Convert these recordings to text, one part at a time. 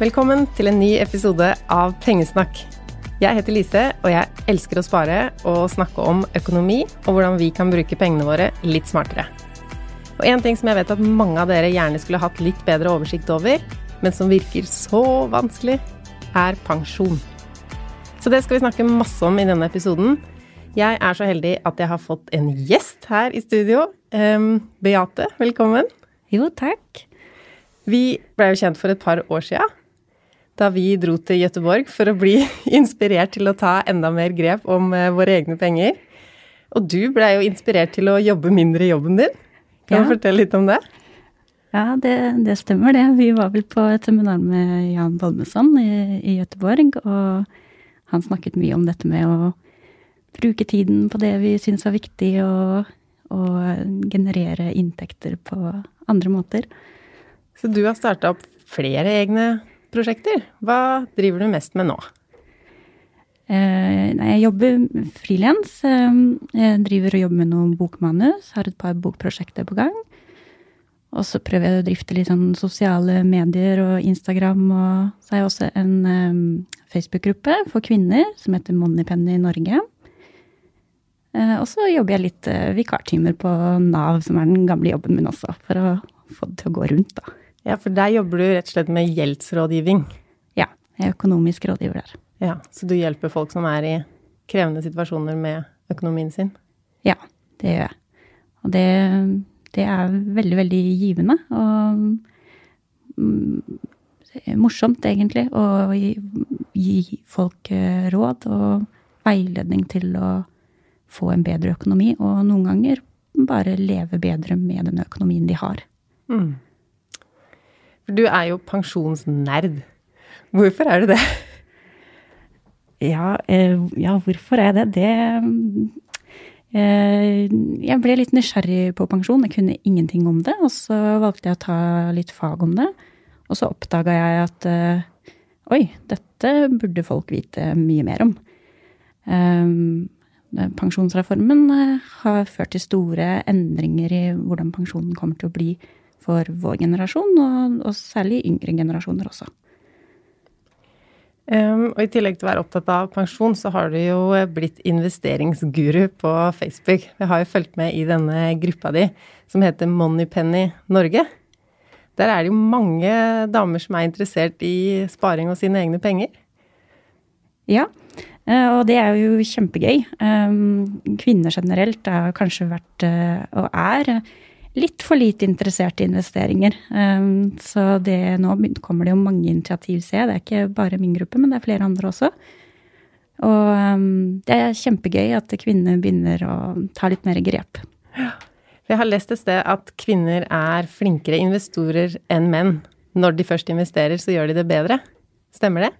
Velkommen til en ny episode av Pengesnakk. Jeg heter Lise, og jeg elsker å spare og snakke om økonomi og hvordan vi kan bruke pengene våre litt smartere. Og en ting som jeg vet at mange av dere gjerne skulle hatt litt bedre oversikt over, men som virker så vanskelig, er pensjon. Så det skal vi snakke masse om i denne episoden. Jeg er så heldig at jeg har fått en gjest her i studio. Em, Beate, velkommen. Jo, takk. Vi ble jo kjent for et par år sia, da vi dro til Gøteborg for å bli inspirert til å ta enda mer grep om eh, våre egne penger. Og du ble jo inspirert til å jobbe mindre i jobben din. Kan Ja. du fortelle litt om det? Ja, det, det stemmer det. Vi var vel på et seminar med Jan Bolmesson i, i Gøteborg, og han snakket mye om dette med å bruke tiden på det vi syns var viktig, og, og generere inntekter på andre måter. Så du har starta opp flere egne prosjekter. Hva driver du mest med nå? Eh, jeg jobber frilans. Eh, jeg driver og jobber med noen bokmanus, har et par bokprosjekter på gang. Og så prøver jeg å drifte litt sånn sosiale medier og Instagram. Og så har jeg også en eh, Facebook-gruppe for kvinner som heter Moneypenny Norge. Og så jobber jeg litt vikartimer på Nav, som er den gamle jobben min også, for å få det til å gå rundt, da. Ja, for der jobber du rett og slett med gjeldsrådgivning. Ja, jeg er økonomisk rådgiver der. Ja, Så du hjelper folk som er i krevende situasjoner med økonomien sin? Ja, det gjør jeg. Og det, det er veldig, veldig givende. Og mm, morsomt, egentlig, å gi, gi folk eh, råd og veiledning til å få en bedre økonomi, og noen ganger bare leve bedre med den økonomien de har. Mm. For du er jo pensjonsnerd. Hvorfor er du det? Ja, eh, ja hvorfor er jeg det? Det eh, Jeg ble litt nysgjerrig på pensjon. Jeg kunne ingenting om det. Og så valgte jeg å ta litt fag om det. Og så oppdaga jeg at eh, oi, dette burde folk vite mye mer om. Um, pensjonsreformen eh, har ført til store endringer i hvordan pensjonen kommer til å bli for vår generasjon, og, og særlig yngre generasjoner også. Um, og i tillegg til å være opptatt av pensjon, så har du jo blitt investeringsguru på Facebook. Jeg har jo fulgt med i denne gruppa di som heter Moneypenny Norge. Der er det jo mange damer som er interessert i sparing og sine egne penger. Ja, eh, og det er jo kjempegøy. Kvinner generelt har kanskje vært, eh, og er, litt for lite interessert i investeringer. Um, så det, nå kommer det jo mange initiativ, ser jeg. Det er ikke bare min gruppe, men det er flere andre også. Og um, det er kjempegøy at kvinner begynner å ta litt mer grep. Jeg har lest et sted at kvinner er flinkere investorer enn menn. Når de først investerer, så gjør de det bedre. Stemmer det?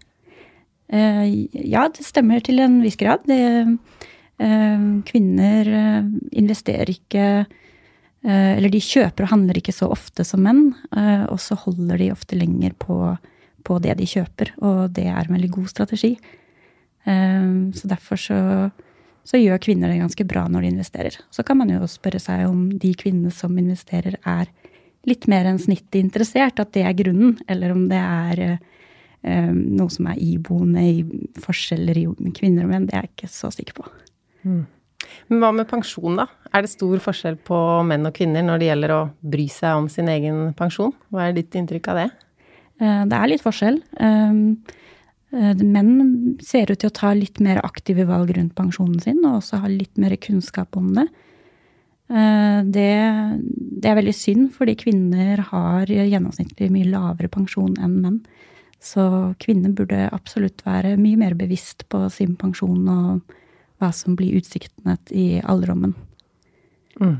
Uh, ja, det stemmer til en viss grad. Det, uh, kvinner uh, investerer ikke Eller de kjøper og handler ikke så ofte som menn. og så holder de ofte lenger på, på, det de kjøper, og det er en veldig god strategi. så derfor så så gjør kvinner det ganske bra når de investerer. Så kan man jo spørre seg om de kvinnene som investerer, er litt mer enn snittet interessert, at det er grunnen, eller om det er eh, noe som er iboende i forskjeller i kvinner og menn. Det er jeg ikke så sikker på. Mm. Men hva med pensjon, da? Er det stor forskjell på menn og kvinner når det gjelder å bry seg om sin egen pensjon? Hva er ditt inntrykk av det? Eh, det er litt forskjell. Um, Eh, menn ser ut til å ta litt mer aktive valg rundt pensjonen sin, og også ha litt mer kunnskap om det. Eh, det, det er veldig synd, fordi kvinner har gjennomsnittlig mye lavere pensjon enn menn. Så kvinner burde absolutt være mye mer bevisst på sin pensjon og hva som blir utsiktene i alderdommen. Mm.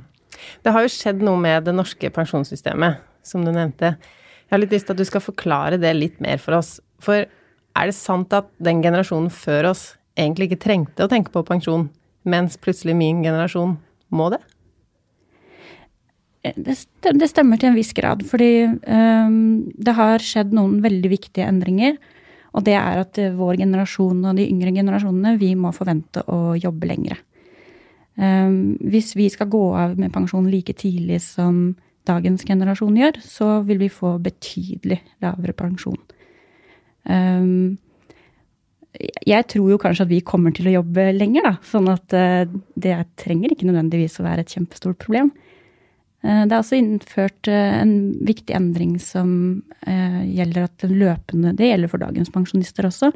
Det har jo skjedd noe med det norske pensjonssystemet, som du nevnte. Jeg har litt lyst til at du skal forklare det litt mer for oss. For er det sant at den generasjonen før oss egentlig ikke trengte å tenke på pensjon, mens plutselig min generasjon må det? Eh, det stemmer til en viss grad, fordi um, det har skjedd noen veldig viktige endringer. Og det er at eh, vår generasjon og de yngre generasjonene, vi må forvente å jobbe lengre. Um, hvis vi skal gå av med pensjon like tidlig som dagens generasjon gjør, så vil vi få betydelig lavere pensjon. Um, jeg tror jo kanskje at vi kommer til å jobbe lenger, da. Sånn at uh, det trenger ikke nødvendigvis å være et kjempestort problem. Uh, det er også innført uh, en viktig endring som gjelder at den løpende Det gjelder for dagens pensjonister også.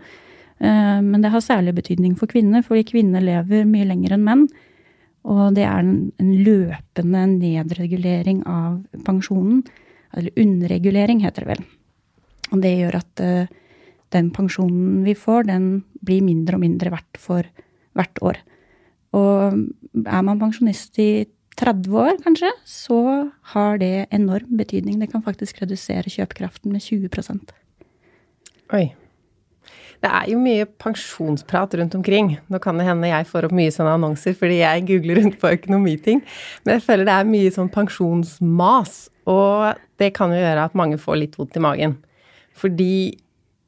Men det har særlig betydning for kvinner, fordi kvinner lever mye lenger enn menn. Og det er en, en løpende nedregulering av pensjonen. Eller underregulering, heter det vel. Og det gjør at den pensjonen vi får, den blir mindre og mindre verdt for hvert år. Og er man pensjonist i 30 år, kanskje, så har det enorm betydning. Det kan faktisk redusere kjøpekraften med 20 Oi. Det er jo mye pensjonsprat rundt omkring. Nå kan det hende jeg får opp mye sånne annonser fordi jeg googler rundt på økonomiting, men jeg føler det er mye sånn pensjonsmas, og det kan jo gjøre at mange får litt vondt i magen. Fordi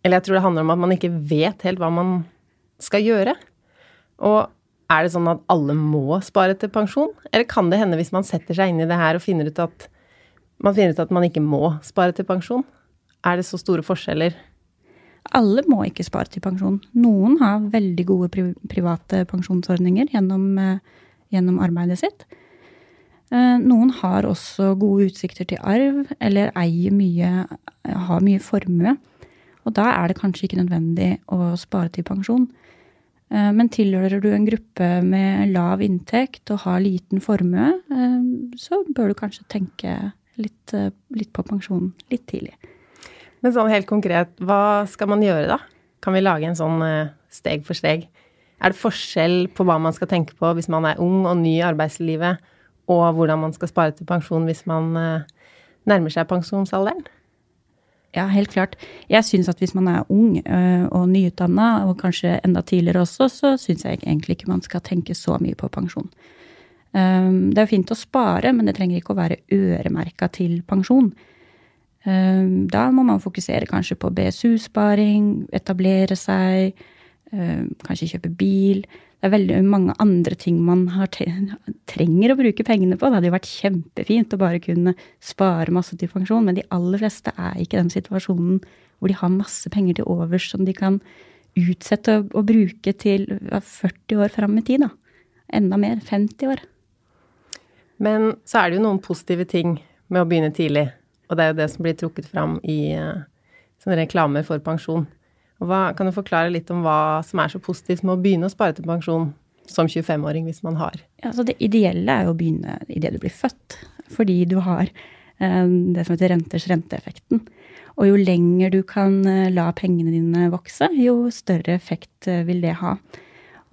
eller jeg tror det handler om at man ikke vet helt hva man skal gjøre. Og er det sånn at alle må spare til pensjon? Eller kan det hende hvis man setter seg inn i det her og finner ut at man finner ut at man ikke må spare til pensjon? Er det så store forskjeller? Alle må ikke spare til pensjon. Noen har veldig gode pri private pensjonsordninger gjennom, eh, gjennom, arbeidet sitt. Eh, noen har også gode utsikter til arv, eller eier mye, har mye formue. Og da er det kanskje ikke nødvendig å spare til pensjon. Eh, men tilhører du en gruppe med lav inntekt og har liten formue, eh, så bør du kanskje tenke litt, eh, litt på pensjonen litt tidlig. Men sånn helt konkret, hva skal man gjøre da? Kan vi lage en sånn steg for steg? Er det forskjell på hva man skal tenke på hvis man er ung og ny i arbeidslivet, og hvordan man skal spare til pensjon hvis man nærmer seg pensjonsalderen? Ja, helt klart. Jeg syns at hvis man er ung øh, og nyutdanna, og kanskje enda tidligere også, så syns jeg egentlig ikke man skal tenke så mye på pensjon. Um, det er fint å spare, men det trenger ikke å være øremerka til pensjon. Um, da må man fokusere kanskje på BSU-sparing, etablere seg, um, kanskje kjøpe bil det er veldig mange andre ting man trenger å bruke pengene på. Det hadde jo vært kjempefint å bare kunne spare masse til pensjon, men de aller fleste er ikke i den situasjonen hvor de har masse penger til overs som de kan utsette å, bruke til 40 år fram i tid. da. Enda mer. 50 år. Men så er det jo noen positive ting med å begynne tidlig, og det er jo det som blir trukket fram i uh, sånne reklamer for pensjon. Hva, kan du forklare litt om hva som er så positivt med å begynne å spare til pensjon som 25-åring, hvis man har? Ja, altså det ideelle er jo å begynne idet du blir født. fordi du har eh, det som heter renters renteeffekten. Og jo lenger du kan eh, la pengene dine vokse, jo større effekt eh, vil det ha.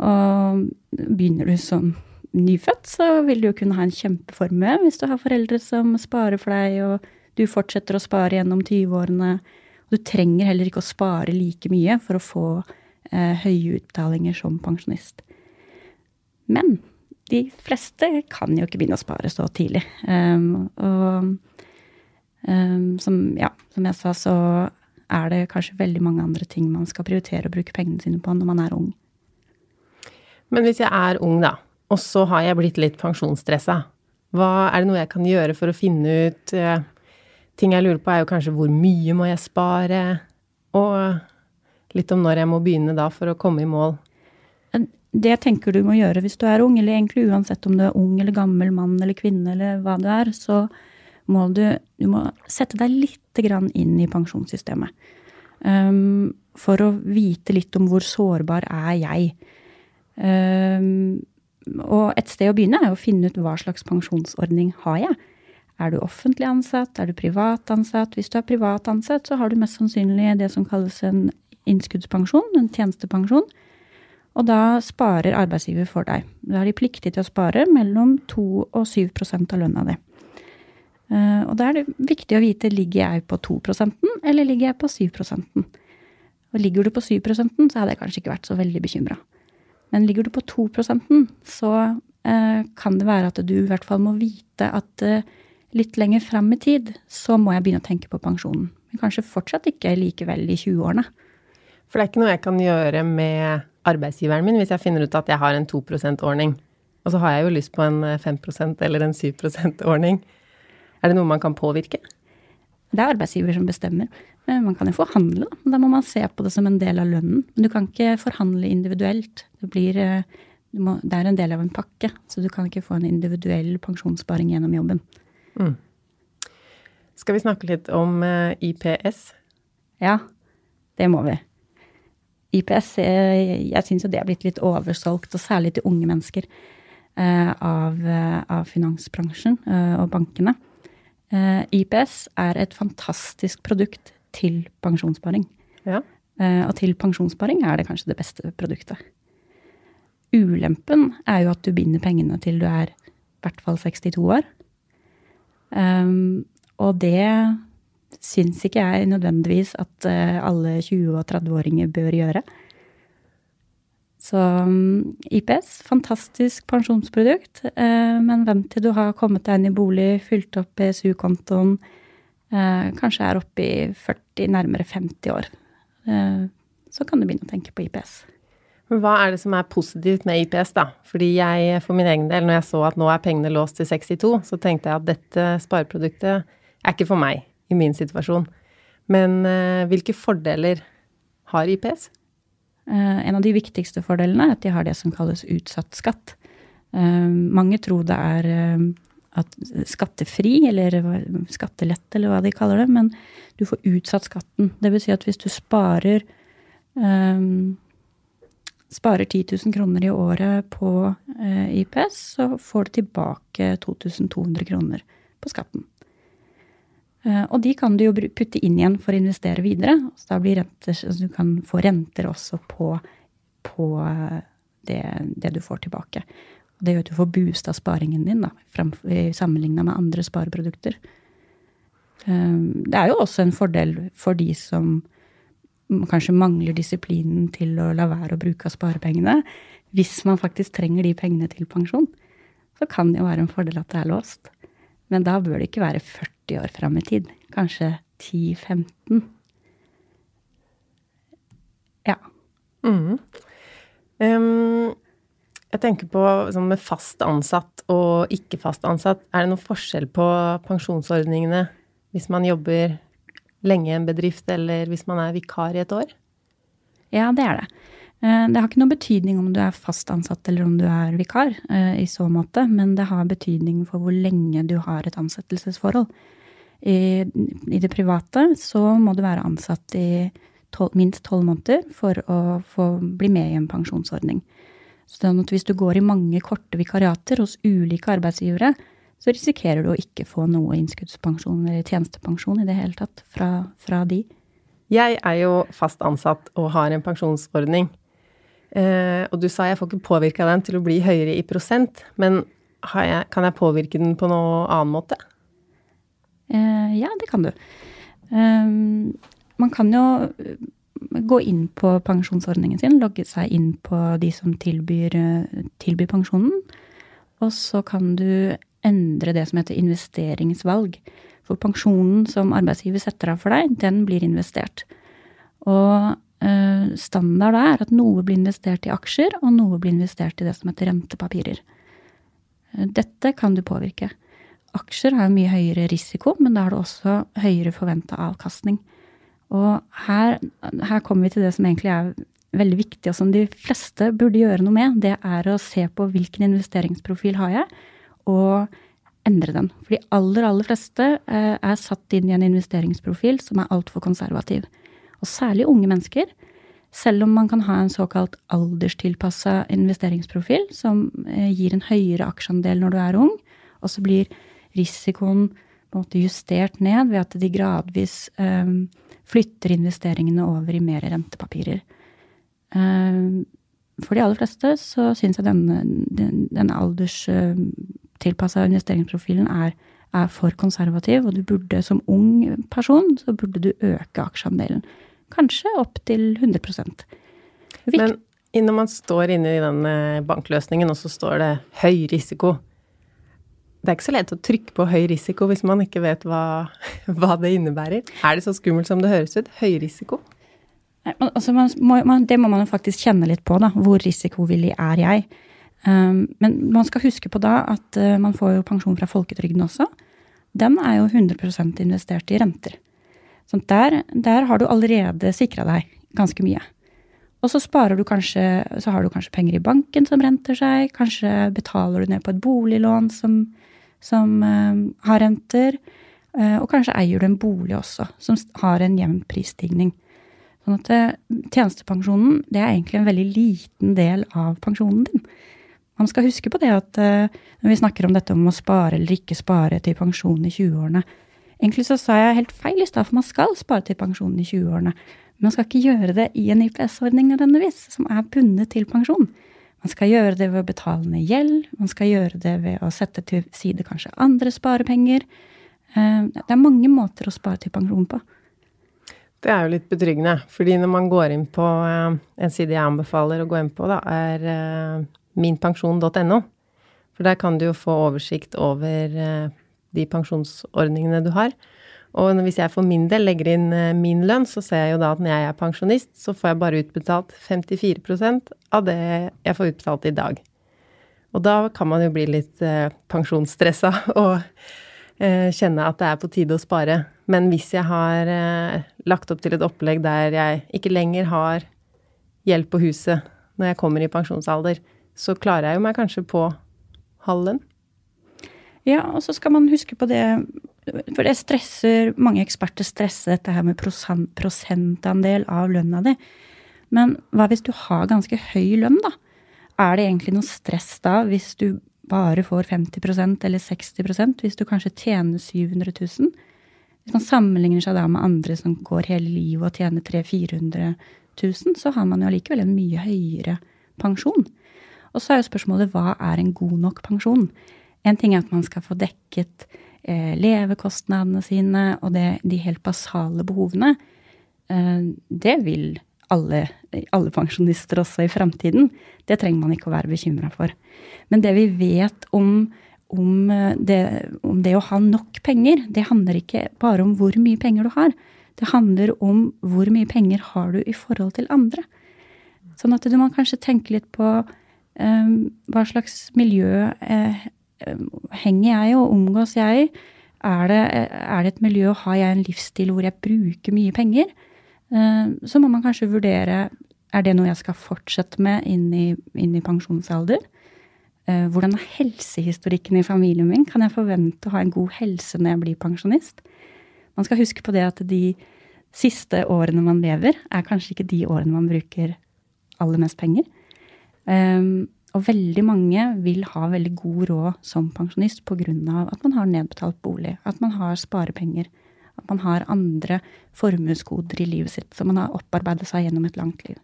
Og begynner du som nyfødt, så vil du jo kunne ha en kjempeformue hvis du har foreldre som sparer for deg, og du fortsetter å spare gjennom 20-årene. Du trenger heller ikke å spare like mye for å få eh, høye utbetalinger som pensjonist. Men de fleste kan jo ikke begynne å spare så tidlig. Um, og um, som, ja, som jeg sa, så er det kanskje veldig mange andre ting man skal prioritere å bruke pengene sine på når man er ung. Men hvis jeg er ung, da, og så har jeg blitt litt pensjonsstressa, hva er det noe jeg kan gjøre for å finne ut uh, Ting jeg lurer på, er jo kanskje hvor mye må jeg spare, og litt om når jeg må begynne da for å komme i mål. Det tenker du må gjøre hvis du er ung, eller egentlig uansett om du er ung eller gammel mann eller kvinne eller hva du er, så må du, du må sette deg litt grann inn i pensjonssystemet. Um, for å vite litt om hvor sårbar er jeg. Um, og et sted å begynne er å finne ut hva slags pensjonsordning har jeg. Er du offentlig ansatt? Er du privat ansatt? Hvis du er privat ansatt, så har du mest sannsynlig det som kalles en innskuddspensjon, en tjenestepensjon. Og da sparer arbeidsgiver for deg. Da er de pliktige til å spare mellom 2 og 7% av lønna di. Eh, og da er det viktig å vite ligger jeg på 2% eller ligger jeg på 7% Og ligger du på 7% så hadde jeg kanskje ikke vært så veldig bekymra. Men ligger du på 2% så eh, kan det være at du i hvert fall må vite at eh, litt lenger fram i tid, så må jeg begynne å tenke på pensjonen. Men kanskje fortsatt ikke likevel i 20-årene. For det er ikke noe jeg kan gjøre med arbeidsgiveren min hvis jeg finner ut at jeg har en 2 %-ordning. Og så har jeg jo lyst på en 5% eller en 7 %-ordning. Er det noe man kan påvirke? Det er arbeidsgiver som bestemmer. Men Man kan jo forhandle, da. Da må man se på det som en del av lønnen. Men du kan ikke forhandle individuelt. Det, blir, eh, må, det er en del av en pakke, så du kan ikke få en individuell pensjonssparing gjennom jobben. Mm. Skal vi snakke litt om eh, IPS? Ja, det må vi. IPS, jeg, jeg syns jo det er blitt litt oversolgt, og særlig til unge mennesker, uh, av, av, finansbransjen og bankene. IPS er et fantastisk produkt til pensjonssparing. Ja. og til pensjonssparing er det kanskje det beste produktet. Ulempen er jo at du binder pengene til du er i hvert fall 62 år. Um, og det syns ikke jeg nødvendigvis at uh, alle 20- og 30-åringer bør gjøre. Så um, IPS, fantastisk pensjonsprodukt, uh, men vent til du har kommet deg inn i bolig, fylt opp BSU-kontoen, uh, kanskje er oppe i 40, nærmere 50 år. så kan du begynne å tenke på IPS. Hva er det som er positivt med IPS, da? Fordi jeg for min egen del, når jeg så at nå er pengene låst til 62, så tenkte jeg at dette spareproduktet er ikke for meg i min situasjon. Men uh, hvilke fordeler har IPS? Eh, en av de viktigste fordelene er at de har det som kalles utsatt skatt. Uh, mange tror det er at skattefri, eller skattelett, eller hva de kaller det, men du får utsatt skatten. Det vil si at hvis du sparer um, sparer 10 000 kroner i året på eh, IPS, så får du tilbake 2200 kroner på skatten. Eh, og de kan du jo putte inn igjen for å investere videre. Så da blir renter, så du kan få renter også på, på eh, det, det, du får tilbake. Og det gjør at du får boosta sparingen din, sammenligna med andre spareprodukter. Det er jo også en fordel for de som kanskje mangler disiplinen til å la være å bruke av sparepengene, hvis man faktisk trenger de pengene til pensjon, så kan det jo være en fordel at det er låst. Men da bør det ikke være 40 år fram i tid. Kanskje 10-15. Ja. Mm. Um, jeg tenker på sånn med fast ansatt og ikke fast ansatt. Er det noen forskjell på pensjonsordningene hvis man jobber lenge i en bedrift, eller hvis man er vikar i et år? Ja, det er det. Eh, det har ikke noen betydning om du er fast ansatt eller om du er vikar, eh, i så måte, men det har betydning for hvor lenge du har et ansettelsesforhold. I, i det private så må du være ansatt i tol, minst tolv måneder for å få bli med i en pensjonsordning. Så hvis du går i mange korte vikariater hos ulike arbeidsgivere, så risikerer du å ikke få noe innskuddspensjon eller tjenestepensjon i det hele tatt fra, fra de. Jeg er jo fast ansatt og har en pensjonsordning. Eh, og du sa jeg får ikke påvirka den til å bli høyere i prosent, men har jeg, kan jeg påvirke den på noe annen måte? Eh, ja, det kan du. Eh, man kan jo eh, gå inn på pensjonsordningen sin, logge seg inn på de som tilbyr, eh, tilbyr pensjonen. Og så kan du endre det som heter investeringsvalg. For pensjonen som arbeidsgiver setter av for deg, den blir investert. Og eh, standard er at noe blir investert i aksjer, og noe blir investert i det som heter rentepapirer. Eh, Dette kan du påvirke. Aksjer har mye høyere risiko, men da har du også høyere forventa avkastning. Og her, her kommer vi til det som egentlig er veldig viktig, og som de fleste burde gjøre noe med. Det er å se på hvilken investeringsprofil har jeg, og endre den. For de aller, aller fleste eh, er satt inn i en investeringsprofil som er altfor konservativ. Og særlig unge mennesker. Selv om man kan ha en såkalt alderstilpassa investeringsprofil, som eh, gir en høyere aksjeandel når du er ung, og så blir risikoen på en måte justert ned ved at de gradvis eh, flytter investeringene over i mer rentepapirer. Eh, for de aller fleste så syns jeg denne, den, den alderstilpassa investeringsprofilen er, er for konservativ, og du burde som ung person så burde du øke aksjeandelen. Kanskje opp til 100 Vik Men når man står inne i den eh, bankløsningen, og så står det høy risiko Det er ikke så lett å trykke på høy risiko hvis man ikke vet hva, hva det innebærer. Er det så skummelt som det høres ut? Høy risiko? Nei, altså man må, man, det må man faktisk kjenne litt på, da. Hvor risikovillig er jeg? Um, men man skal huske på da at uh, man får jo pensjon fra folketrygden også. Den er jo 100% investert i renter. Så der, der har du allerede sikra deg ganske mye. Og så sparer du kanskje, så har du kanskje penger i banken som renter seg. Kanskje betaler du ned på et boliglån som, som uh, har renter. Uh, og kanskje eier du en bolig også, som har en jevn prisstigning. Sånn at eh, tjenestepensjonen det er egentlig en veldig liten del av pensjonen din. Man skal huske på det at eh, når vi snakker om dette om å spare eller ikke spare til pensjon i 20-årene Egentlig så sa jeg helt feil i stad, for man skal spare til pensjon i 20-årene. Men man skal ikke gjøre det i en IPS-ordning nødvendigvis, som er bundet til pensjon. Man skal gjøre det ved å betale ned gjeld, man skal gjøre det ved å sette til side kanskje andre sparepenger. Eh, Det er mange måter å spare til pensjon på. Det er jo litt betryggende, fordi når man går inn på eh, en side jeg anbefaler å gå inn på, da, er minpensjon.no. For der kan du jo få oversikt over eh, de pensjonsordningene du har. Og hvis jeg for min del legger inn eh, min lønn, så ser jeg jo da at når jeg er pensjonist, så får jeg bare utbetalt 54% av det jeg får utbetalt i dag. Og da kan man jo bli litt eh, pensjonsstressa og kjenne at det er på tide å spare. Men hvis jeg har lagt opp til et opplegg der jeg ikke lenger har gjeld på huset når jeg kommer i pensjonsalder, så klarer jeg jo meg kanskje på halv lønn. Ja, og så skal man huske på det For det stresser Mange eksperter stresser dette her med prosent, prosentandel av lønna di. Men hva hvis du har ganske høy lønn, da? Er det egentlig noe stress da hvis du bare får 50% eller 60% hvis du kanskje tjener 700 000? Hvis man sammenligner seg da med andre som går hele livet og tjener 300 000-400 000, så har man jo allikevel en mye høyere pensjon. Og så er jo spørsmålet hva er en god nok pensjon? En ting er at man skal få dekket eh, levekostnadene sine og det, de helt basale behovene. Eh, det vil alle, alle pensjonister også i fremtiden. Det trenger man ikke å være bekymra for. Men det vi vet om, om, eh, det, om det å ha nok penger, det handler ikke bare om hvor mye penger du har. Det handler om hvor mye penger har du i forhold til andre. Sånn at du må kanskje tenke litt på hva slags miljø eh, henger jeg og omgås jeg i? Er det, er det et miljø, har jeg en livsstil hvor jeg bruker mye penger? Eh, så må man kanskje vurdere er det noe jeg skal fortsette med inn i, inn i pensjonsalder. Eh, hvordan er helsehistorikken i familien min? Kan jeg forvente å ha en god helse når jeg blir pensjonist? Man skal huske på det at de siste årene man lever, er kanskje ikke de årene man bruker aller mest penger. Um, og veldig mange vil ha veldig god råd som pensjonist pga. at man har nedbetalt bolig, at man har sparepenger, at man har andre formuesgoder i livet sitt som man har opparbeidet seg gjennom et langt liv.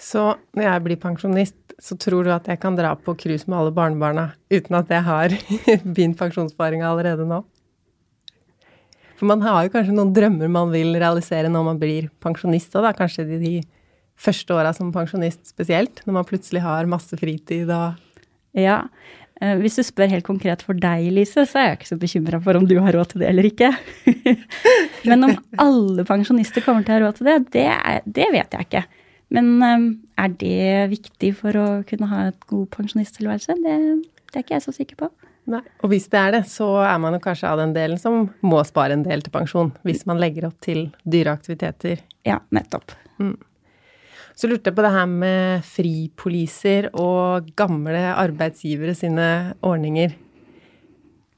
Så når jeg blir pensjonist, så tror du at jeg kan dra på cruise med alle barnebarna uten at jeg har begynt pensjonssparinga allerede nå? For man har jo kanskje noen drømmer man vil realisere når man blir pensjonist òg, da. Kanskje de, de første åra som pensjonist spesielt, når man plutselig har masse fritid og Ja. eh, Hvis du spør helt konkret for deg, Lise, så er jeg ikke så bekymra for om du har råd til det eller ikke. Men om alle pensjonister kommer til å ha råd til det, det, er, det vet jeg ikke. Men eh, er det viktig for å kunne ha et god pensjonisttilværelse? Det, det er ikke jeg så sikker på. Nei. Og hvis det er det, så er man jo kanskje av den delen som må spare en del til pensjon. Hvis man legger opp til dyre aktiviteter. Ja, nettopp. Så lurte jeg på det her med fripoliser og gamle arbeidsgivere sine ordninger.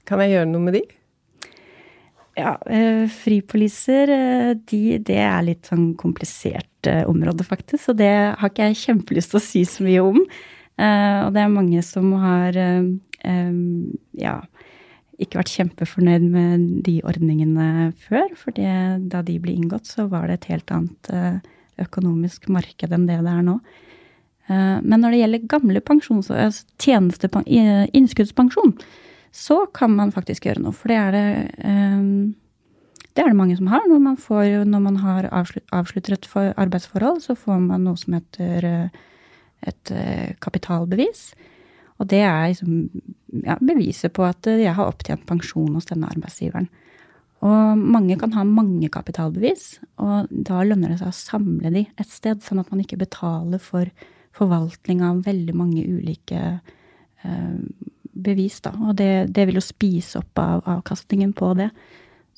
Kan jeg gjøre noe med de? Ja, eh, fripoliser, eh, de, det er litt sånn komplisert eh, område, faktisk. Og det har ikke jeg kjempelyst til å si så mye om. Og det er mange som har ja, ikke vært kjempefornøyd med de ordningene før. For da de ble inngått, så var det et helt annet økonomisk marked enn det det er nå. Eh, Men når det gjelder gamle pensjons- eh, innskuddspensjon, så kan man faktisk gjøre noe. For det er det, eh, det, er det mange som har. Når man, får, når man har avslut, avslutter et arbeidsforhold, så får man noe som heter eh, et eh, kapitalbevis. Og det er liksom, ja, beviset på at eh, jeg har opptjent pensjon hos denne arbeidsgiveren. Og mange kan ha mange kapitalbevis, og da lønner det seg å samle de et sted, sånn at man ikke betaler for forvaltning av veldig mange ulike eh, bevis. Da. Og det, det vil jo spise opp av avkastningen på det.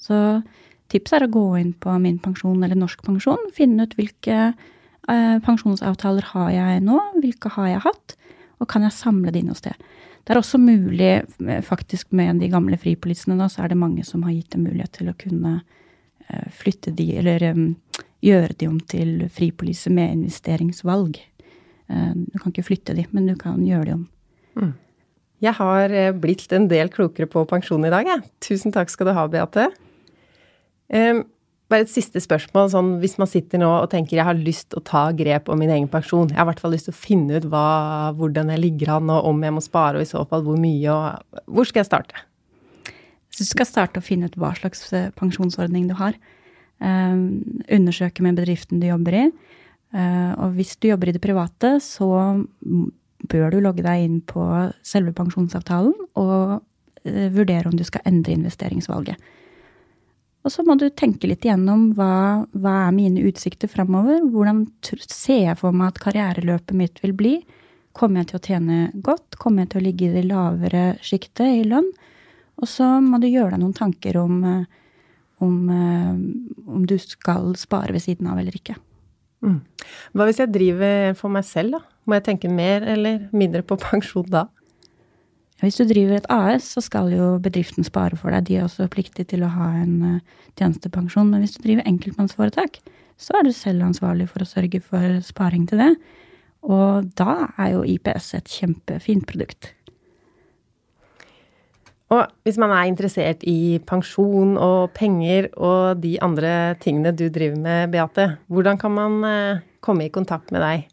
Så tipset er å gå inn på Min pensjon eller Norsk pensjon, finne ut hvilke eh, pensjonsavtaler har jeg nå, hvilke har jeg hatt, og kan jeg samle det inn hos det. Det er også mulig, eh, faktisk med de gamle fripolisene så er det mange som har gitt en mulighet til å kunne eh, flytte de, eller eh, gjøre de om til fripoliser med investeringsvalg. Du kan ikke flytte de, men du kan gjøre de om. Jeg har blitt en del klokere på pensjon i dag, jeg. Tusen takk skal du ha, Beate. Em, bare et siste spørsmål. Sånn, hvis man sitter nå og tenker jeg har lyst til å ta grep om min egen pensjon, jeg har i hvert fall lyst til å finne ut hva, hvordan jeg ligger an, og om jeg må spare, og i så fall hvor mye, og hvor skal jeg starte? Så du skal starte å finne ut hva slags eh, pensjonsordning du har. Um, undersøke med bedriften du jobber i. Uh, og hvis du jobber i det private, så bør du logge deg inn på selve pensjonsavtalen og uh, vurdere om du skal endre investeringsvalget. Og så må du tenke litt igjennom hva, hva er mine utsikter framover. Hvordan ser jeg for meg at karriereløpet mitt vil bli? Kommer jeg til å tjene godt? Kommer jeg til å ligge i det lavere sjiktet i lønn? Og så må du gjøre deg noen tanker om, eh, om, eh, om du skal spare ved siden av eller ikke. Hva hvis jeg driver for meg selv, da? Må jeg tenke mer eller mindre på pensjon da? Hvis du driver et AS, så skal jo bedriften spare for deg. De er også pliktige til å ha en eh, tjenestepensjon. Men hvis du driver enkeltmannsforetak, så er du selv ansvarlig for å sørge for sparing til det. Og da er jo IPS et kjempefint produkt. Og hvis man er interessert i pensjon og penger og de andre tingene du driver med, Beate, hvordan kan man eh, komme i kontakt med deg?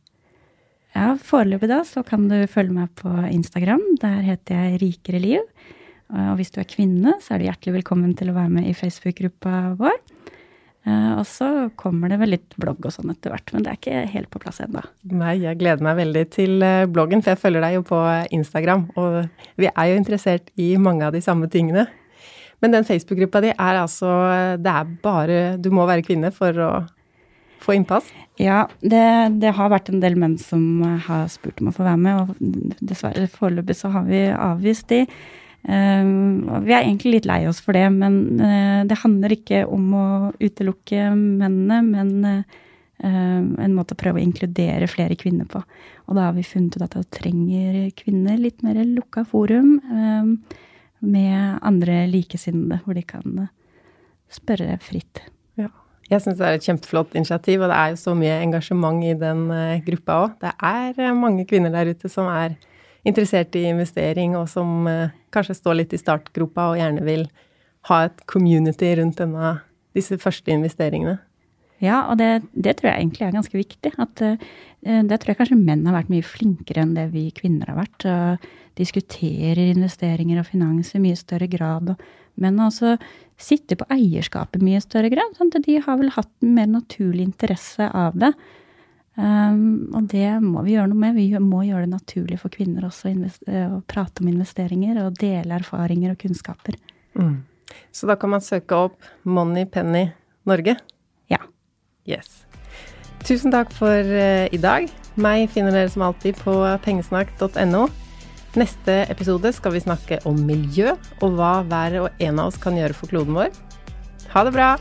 Ja, Foreløpig da så kan du følge meg på Instagram. Der heter jeg Rikere liv. Og hvis du er kvinne, så er du hjertelig velkommen til å være med i Facebook-gruppa vår. Eh, Og så kommer det vel litt blogg og sånn etter hvert, men det er ikke helt på plass ennå. Nei, jeg gleder meg veldig til eh, bloggen, for jeg følger deg jo på Instagram, og vi er jo interessert i mange av de samme tingene. Men den Facebook-gruppa di er altså Det er bare Du må være kvinne for å få innpass. Ja, det, det har vært en del menn som har spurt om å få være med, og dessverre foreløpig så har vi avvist de. Eh, vi er egentlig litt lei oss for det, men eh, det handler ikke om å utelukke mennene, men eh, en måte å prøve å inkludere flere kvinner på. Og da har vi funnet ut at da trenger kvinner litt mer lukka forum eh, med andre likesinnede, hvor de kan eh, spørre fritt. Jeg syns det er et kjempeflott initiativ, og det er jo så mye engasjement i den eh, gruppa òg. Det er eh, mange kvinner der ute som er interessert i investering, og som eh, kanskje står litt i startgropa og gjerne vil ha et community rundt denne, disse første investeringene. Ja, og det, det, tror jeg egentlig er ganske viktig. At, uh, det tror jeg kanskje menn har vært mye flinkere enn det vi kvinner har vært. Uh, diskuterer investeringer og finans i mye større grad. Og, men også sitter på eierskapet mye større grad. Sånn at de har vel hatt en mer naturlig interesse av det. Um, og det må vi gjøre noe med. Vi må gjøre det naturlig for kvinner også å prate om investeringer og dele erfaringer og kunnskaper. Mm. Så da kan man søke opp Money Penny Norge? Yes. Tusen takk for uh, i dag. Meg finner dere som alltid på pengesnakk.no. Neste episode skal vi snakke om miljø, og hva hver og en av oss kan gjøre for kloden vår. Ha det bra!